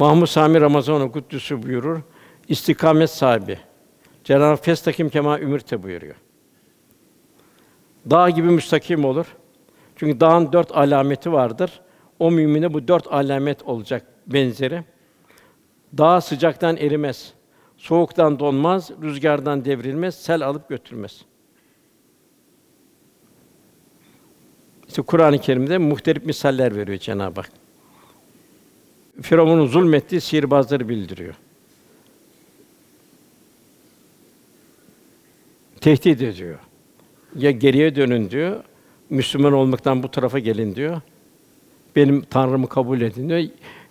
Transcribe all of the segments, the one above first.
Mahmud Sami Ramazanoğlu Kuddüs'ü buyurur. İstikamet sahibi. Cenab-ı festakim kema ümürte buyuruyor. Dağ gibi müstakim olur. Çünkü dağın dört alameti vardır. O mümine bu dört alamet olacak benzeri. Dağ sıcaktan erimez. Soğuktan donmaz, rüzgardan devrilmez, sel alıp götürmez. İşte Kur'an-ı Kerim'de muhtelif misaller veriyor Cenab-ı Hak. Firavun'un zulmettiği sihirbazları bildiriyor. Tehdit ediyor. Ya geriye dönün diyor, Müslüman olmaktan bu tarafa gelin diyor. Benim Tanrımı kabul edin diyor.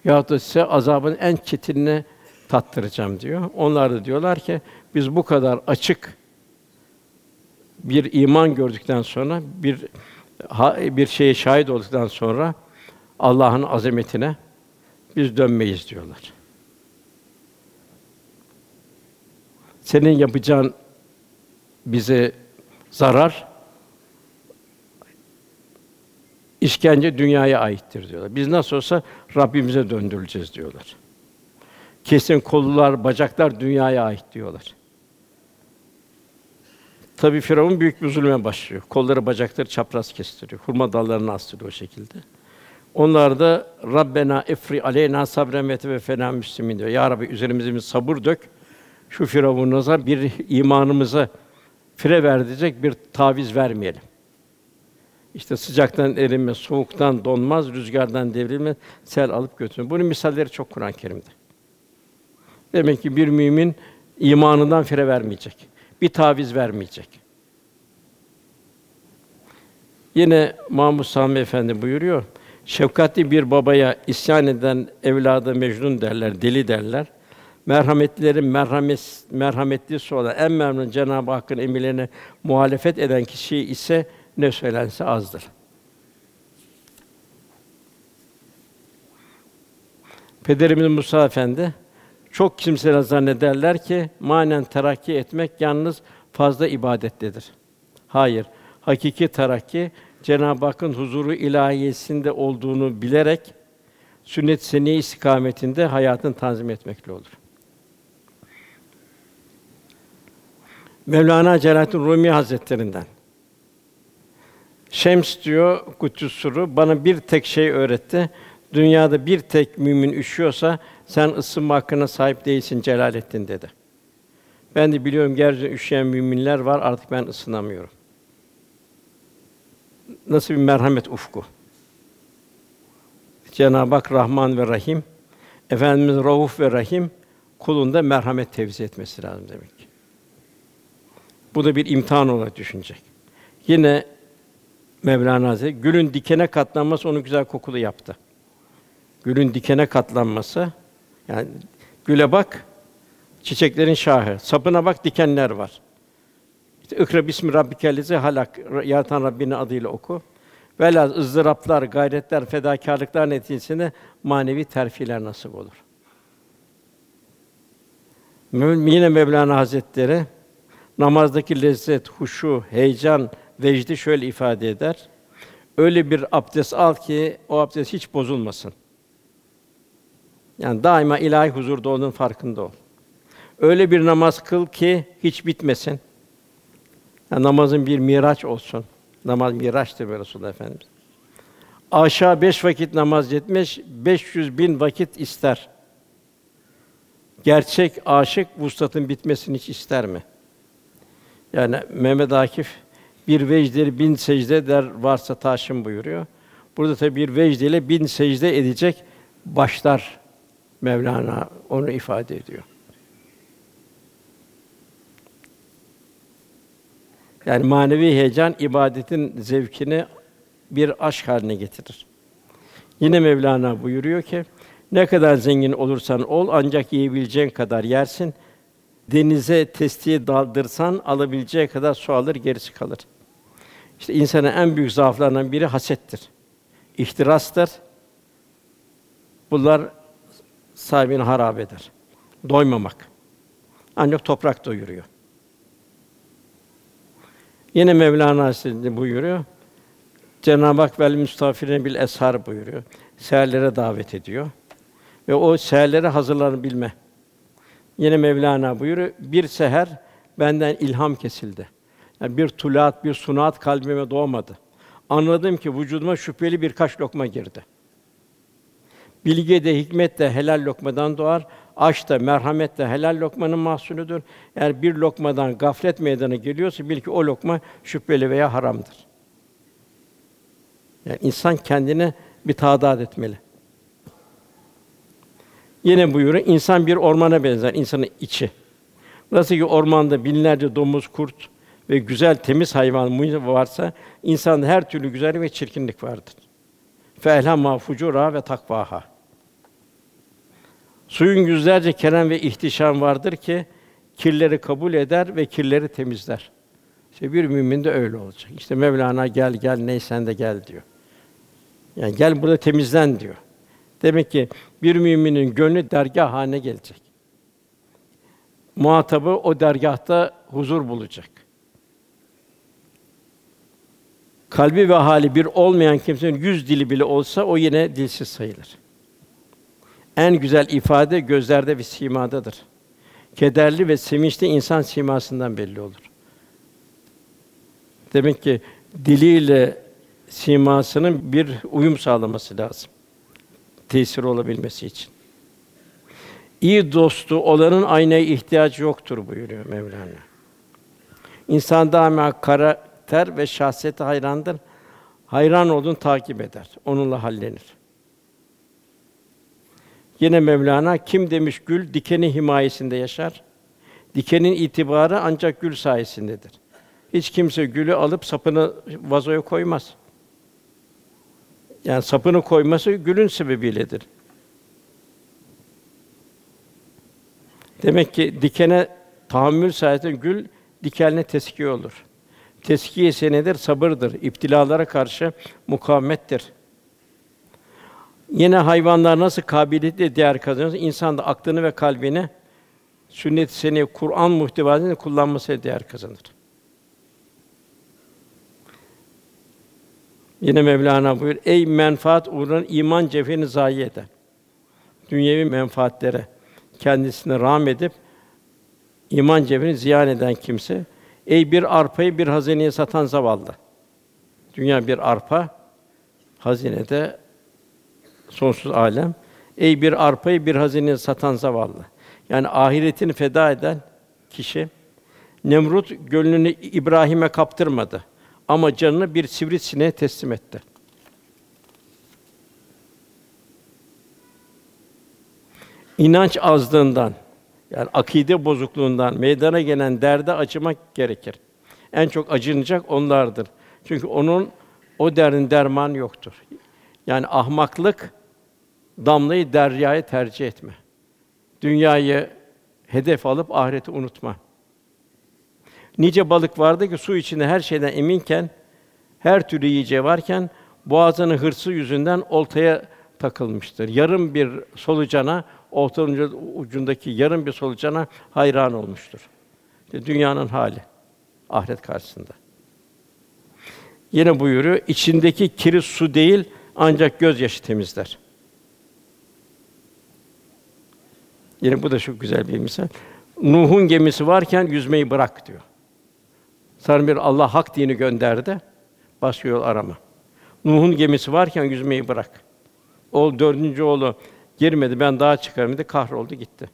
Ya da size azabın en çetinini tattıracağım diyor. Onlar da diyorlar ki biz bu kadar açık bir iman gördükten sonra bir bir şeye şahit olduktan sonra Allah'ın azametine biz dönmeyiz diyorlar. Senin yapacağın bize zarar işkence dünyaya aittir diyorlar. Biz nasıl olsa Rabbimize döndürüleceğiz diyorlar. Kesin kollar, bacaklar dünyaya ait diyorlar. Tabii Firavun büyük bir zulme başlıyor. Kolları, bacakları çapraz kestiriyor. Hurma dallarını astırıyor o şekilde. Onlar da Rabbena efri aleyna sabren ve fena müslimin diyor. Ya Rabbi üzerimize bir sabır dök. Şu firavunumuza bir imanımıza fire verecek bir taviz vermeyelim. İşte sıcaktan erinmez, soğuktan donmaz, rüzgardan devrilmez, sel alıp götürmez. Bunun misalleri çok Kur'an-ı Kerim'de. Demek ki bir mümin imanından fire vermeyecek. Bir taviz vermeyecek. Yine Mahmud Sami Efendi buyuruyor. Şefkatli bir babaya isyan eden evladı mecnun derler, deli derler. Merhametlilerin merhamet merhametlisi olan en memnun Cenab-ı Hakk'ın emirlerine muhalefet eden kişi ise ne söylense azdır. Pederimiz Musa Efendi çok kimseler zannederler ki manen terakki etmek yalnız fazla ibadettedir. Hayır, hakiki terakki Cenab-ı Hakk'ın huzuru ilahiyesinde olduğunu bilerek sünnet seni istikametinde hayatın tanzim etmekle olur. Mevlana Celaleddin Rumi Hazretlerinden Şems diyor Kuddüs Suru bana bir tek şey öğretti. Dünyada bir tek mümin üşüyorsa sen ısınma hakkına sahip değilsin Celalettin dedi. Ben de biliyorum gerçekten üşüyen müminler var artık ben ısınamıyorum. Nasıl bir merhamet ufku. Cenab-ı Hak Rahman ve Rahim, Efendimiz Rauf ve Rahim kulunda merhamet tevzi etmesi lazım demek. Bu da bir imtihan olarak düşünecek. Yine Mevlana Hazretleri gülün dikene katlanması onu güzel kokulu yaptı. Gülün dikene katlanması yani güle bak çiçeklerin şahı. Sapına bak dikenler var. İşte ikra bismi rabbikellezi halak yaratan Rabbinin adıyla oku. Velhâsıl ızdıraplar, gayretler, fedakârlıklar neticesinde manevi terfiler nasip olur. Yine Mevlana Hazretleri namazdaki lezzet, huşu, heyecan, vecdi şöyle ifade eder. Öyle bir abdest al ki o abdest hiç bozulmasın. Yani daima ilahi huzurda onun farkında ol. Öyle bir namaz kıl ki hiç bitmesin. Yani namazın bir miraç olsun. Namaz miraçtır böyle Resulullah Efendimiz. Aşağı beş vakit namaz yetmiş, 500 bin vakit ister. Gerçek aşık vuslatın bitmesini hiç ister mi? Yani Mehmet Akif bir vecdeleri bin secde der varsa taşım buyuruyor. Burada tabi bir vecdeyle bin secde edecek başlar Mevlana onu ifade ediyor. Yani manevi heyecan ibadetin zevkini bir aşk haline getirir. Yine Mevlana buyuruyor ki ne kadar zengin olursan ol ancak yiyebileceğin kadar yersin. Denize testiyi daldırsan alabileceği kadar su alır gerisi kalır. İşte insanın en büyük zaaflarından biri hasettir. İhtirastır. Bunlar sahibini harap eder. Doymamak. Ancak toprak doyuruyor. Yine Mevlana Hazretleri buyuruyor. Cenab-ı Hak vel müstafirine bil eshar buyuruyor. Seherlere davet ediyor. ve o seherlere hazırlanabilme. Yine Mevlana buyuruyor, bir seher benden ilham kesildi. Yani bir tulat, bir sunat kalbime doğmadı. Anladım ki vücuduma şüpheli birkaç lokma girdi. Bilge de hikmet de helal lokmadan doğar. Aş da merhamet de helal lokmanın mahsulüdür. Eğer bir lokmadan gaflet meydana geliyorsa bil ki o lokma şüpheli veya haramdır. Yani insan kendine bir tadat etmeli. Yine buyuruyor, insan bir ormana benzer, insanın içi. Nasıl ki ormanda binlerce domuz, kurt ve güzel temiz hayvan varsa, insanda her türlü güzellik ve çirkinlik vardır. Fe'elhemâ fucûrâ ve takvâhâ. Suyun yüzlerce kerem ve ihtişam vardır ki kirleri kabul eder ve kirleri temizler. İşte bir mümin de öyle olacak. İşte Mevlana gel gel ney sen de gel diyor. Yani gel burada temizlen diyor. Demek ki bir müminin gönlü dergah haline gelecek. Muhatabı o dergahta huzur bulacak. Kalbi ve hali bir olmayan kimsenin yüz dili bile olsa o yine dilsiz sayılır. En güzel ifade gözlerde ve simadadır. Kederli ve sevinçli insan simasından belli olur. Demek ki diliyle simasının bir uyum sağlaması lazım. Tesir olabilmesi için. İyi dostu olanın aynaya ihtiyacı yoktur buyuruyor Mevlana. İnsan daima karakter ve şahsiyete hayrandır. Hayran olduğunu takip eder. Onunla hallenir. Yine Mevlana kim demiş gül dikeni himayesinde yaşar. Dikenin itibarı ancak gül sayesindedir. Hiç kimse gülü alıp sapını vazoya koymaz. Yani sapını koyması gülün sebebiyledir. Demek ki dikene tahammül sayesinde gül dikenine teskiye olur. Teskiye nedir? Sabırdır. İptilalara karşı mukavemettir. Yine hayvanlar nasıl kabiliyetle değer kazanıyor, insan da aklını ve kalbini sünnet-i seniyye, Kur'an muhtevasını kullanması değer kazanır. Yine Mevlana buyur: Ey menfaat uğruna iman cevherini zayi eden. Dünyevi menfaatlere kendisine rağm edip iman cevherini ziyan eden kimse, ey bir arpayı bir hazineye satan zavallı. Dünya bir arpa, hazinede sonsuz alem. Ey bir arpayı bir hazineye satan zavallı. Yani ahiretini feda eden kişi Nemrut gönlünü İbrahim'e kaptırmadı ama canını bir sivrisineğe teslim etti. İnanç azlığından yani akide bozukluğundan meydana gelen derde acımak gerekir. En çok acınacak onlardır. Çünkü onun o derdin derman yoktur. Yani ahmaklık damlayı deryaya tercih etme. Dünyayı hedef alıp ahireti unutma. Nice balık vardı ki su içinde her şeyden eminken, her türlü yiyeceği varken boğazının hırsı yüzünden oltaya takılmıştır. Yarım bir solucana, oltanın ucundaki yarım bir solucana hayran olmuştur. İşte dünyanın hali ahiret karşısında. Yine buyuruyor, içindeki kiri su değil ancak gözyaşı temizler. Yine bu da çok güzel bir misal. Nuh'un gemisi varken yüzmeyi bırak diyor. Sonra bir Allah hak dini gönderdi. Başka yol arama. Nuh'un gemisi varken yüzmeyi bırak. O dördüncü oğlu girmedi, ben daha çıkarım dedi, kahroldu gitti.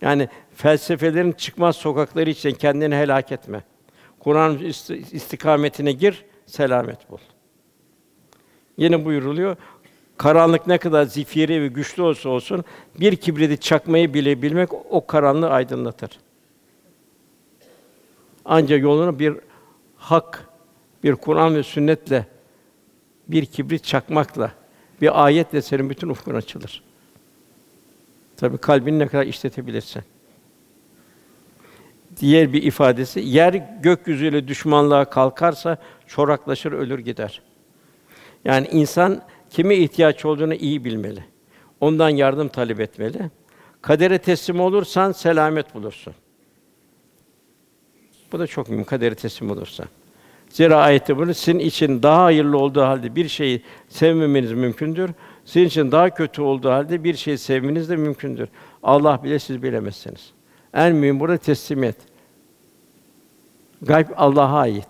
Yani felsefelerin çıkmaz sokakları için kendini helak etme. Kur'an istikametine gir, selamet bul. Yine buyuruluyor, karanlık ne kadar zifiri ve güçlü olsa olsun, bir kibriti çakmayı bile bilmek o karanlığı aydınlatır. Ancak yolunu bir hak, bir Kur'an ve sünnetle, bir kibrit çakmakla, bir ayetle senin bütün ufkun açılır. Tabi kalbini ne kadar işletebilirsen. Diğer bir ifadesi, yer gökyüzüyle düşmanlığa kalkarsa çoraklaşır, ölür gider. Yani insan kime ihtiyaç olduğunu iyi bilmeli. Ondan yardım talep etmeli. Kadere teslim olursan selamet bulursun. Bu da çok mühim kaderi teslim olursa. Zira ayette bunu sizin için daha hayırlı olduğu halde bir şeyi sevmemeniz mümkündür. Sizin için daha kötü olduğu halde bir şey sevmeniz de mümkündür. Allah bile siz bilemezsiniz. En mühim burada teslimiyet. Gayb Allah'a ait.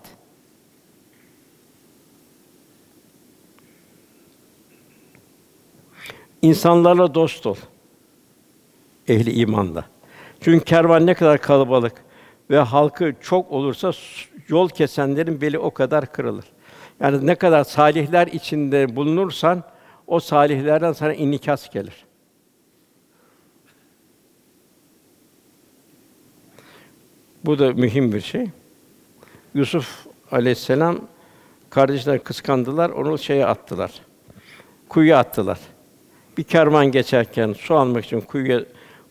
İnsanlarla dost ol. Ehli imanla. Çünkü kervan ne kadar kalabalık ve halkı çok olursa yol kesenlerin beli o kadar kırılır. Yani ne kadar salihler içinde bulunursan o salihlerden sana inikas gelir. Bu da mühim bir şey. Yusuf Aleyhisselam kardeşler kıskandılar, onu şeye attılar. Kuyuya attılar. Bir kervan geçerken su almak için kuyuya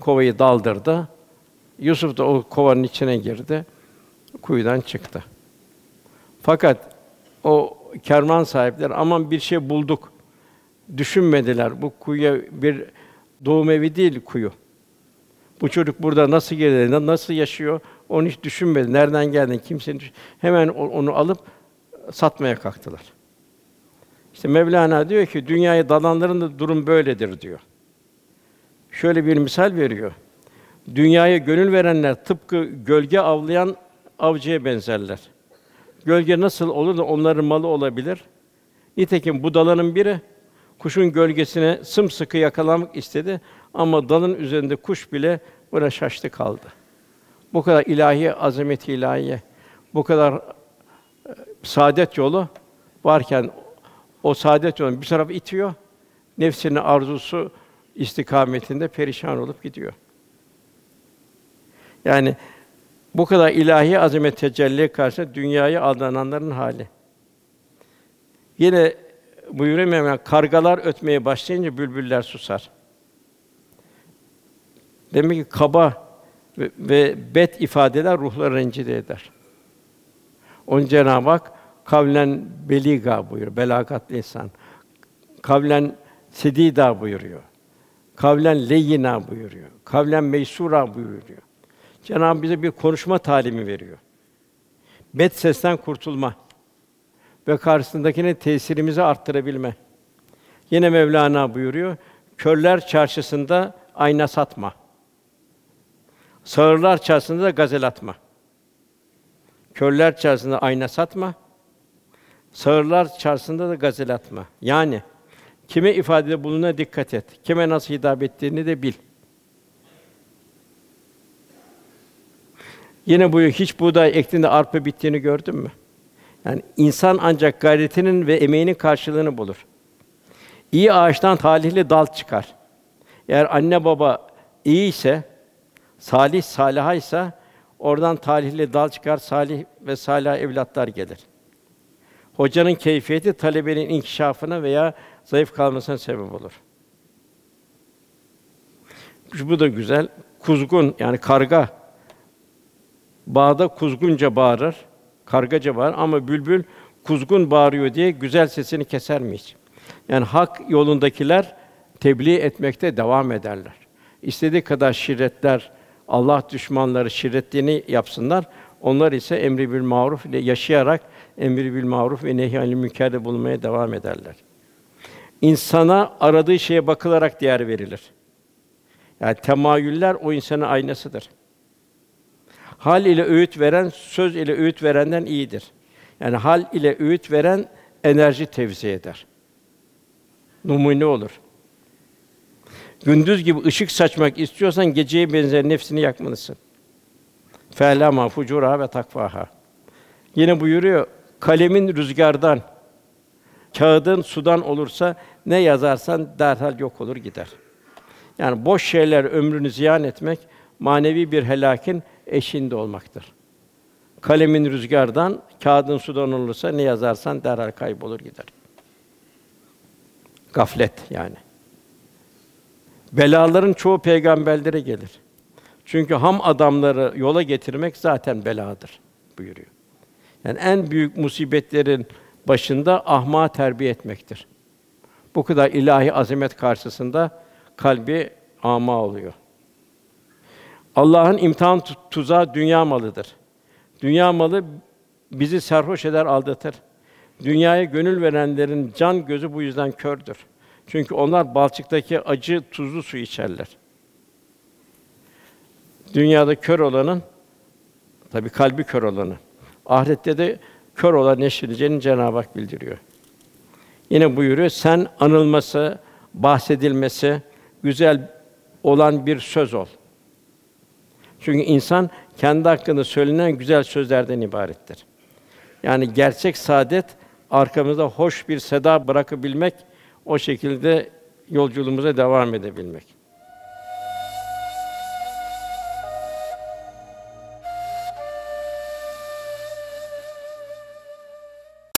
kovayı daldırdı. Yusuf da o kovanın içine girdi. Kuyudan çıktı. Fakat o kervan sahipleri aman bir şey bulduk düşünmediler. Bu kuyuya bir doğum evi değil kuyu. Bu çocuk burada nasıl na- nasıl yaşıyor onu hiç düşünmedi. Nereden geldi kimsenin düş- hemen onu alıp satmaya kalktılar. İşte Mevlana diyor ki dünyaya dalanların da durum böyledir diyor. Şöyle bir misal veriyor. Dünyaya gönül verenler tıpkı gölge avlayan avcıya benzerler. Gölge nasıl olur da onların malı olabilir? Nitekim bu dalanın biri kuşun gölgesine sımsıkı yakalamak istedi ama dalın üzerinde kuş bile buna şaştı kaldı. Bu kadar ilahi azamet ilahiye, bu kadar e, saadet yolu varken o saadet yolunu bir taraf itiyor, nefsinin arzusu istikametinde perişan olup gidiyor. Yani bu kadar ilahi azamet tecelliye karşı dünyayı aldananların hali. Yine buyuruyor kargalar ötmeye başlayınca bülbüller susar. Demek ki kaba ve, ve bet ifadeler ruhları rencide eder. Onun Cenab-ı Hak kavlen beliga buyuruyor, belagatli insan. Kavlen sedida buyuruyor. Kavlen leyyina buyuruyor. Kavlen meysura buyuruyor. Cenab-ı bize bir konuşma talimi veriyor. Bet sesten kurtulma ve karşısındakine tesirimizi arttırabilme. Yine Mevlana buyuruyor, körler çarşısında ayna satma. Sağırlar çarşısında da gazel atma. Körler çarşısında ayna satma. Sağırlar çarşısında da gazel atma. Yani kime ifadede bulunduğuna dikkat et. Kime nasıl hitap ettiğini de bil. Yine buyuruyor, hiç buğday ektiğinde arpa bittiğini gördün mü? Yani insan ancak gayretinin ve emeğinin karşılığını bulur. İyi ağaçtan talihli dal çıkar. Eğer anne baba iyi ise, salih salaha ise oradan talihli dal çıkar, salih ve salih evlatlar gelir. Hocanın keyfiyeti talebenin inkişafına veya zayıf kalmasına sebep olur. Bu da güzel. Kuzgun yani karga bağda kuzgunca bağırır, kargaca bağırır ama bülbül kuzgun bağırıyor diye güzel sesini keser mi hiç? Yani hak yolundakiler tebliğ etmekte devam ederler. İstediği kadar şirretler, Allah düşmanları şirretliğini yapsınlar. Onlar ise emri bil maruf ile yaşayarak emri bil maruf ve nehy anil münkerde bulunmaya devam ederler. İnsana aradığı şeye bakılarak değer verilir. Yani temayüller o insanın aynasıdır. Hal ile öğüt veren söz ile öğüt verenden iyidir. Yani hal ile öğüt veren enerji tevzi eder. Numune olur. Gündüz gibi ışık saçmak istiyorsan geceye benzer nefsini yakmalısın. Fe'lama fucura ve takvaha. Yine buyuruyor, kalemin rüzgardan, kağıdın sudan olursa ne yazarsan derhal yok olur gider. Yani boş şeyler ömrünü ziyan etmek manevi bir helakin eşiğinde olmaktır. Kalemin rüzgardan, kağıdın sudan olursa ne yazarsan derhal kaybolur gider. Gaflet yani. Belaların çoğu peygamberlere gelir. Çünkü ham adamları yola getirmek zaten beladır buyuruyor. Yani en büyük musibetlerin başında ahma terbiye etmektir. Bu kadar ilahi azamet karşısında kalbi ama oluyor. Allah'ın imtihan tu- tuzağı dünya malıdır. Dünya malı bizi serhoş eder, aldatır. Dünyaya gönül verenlerin can gözü bu yüzden kördür. Çünkü onlar balçıktaki acı tuzlu su içerler. Dünyada kör olanın tabi kalbi kör olanı. Ahirette de kör olan neşredeceğini Cenab-ı Hak bildiriyor. Yine buyuruyor, sen anılması, bahsedilmesi güzel olan bir söz ol. Çünkü insan kendi hakkında söylenen güzel sözlerden ibarettir. Yani gerçek saadet arkamızda hoş bir seda bırakabilmek, o şekilde yolculuğumuza devam edebilmek.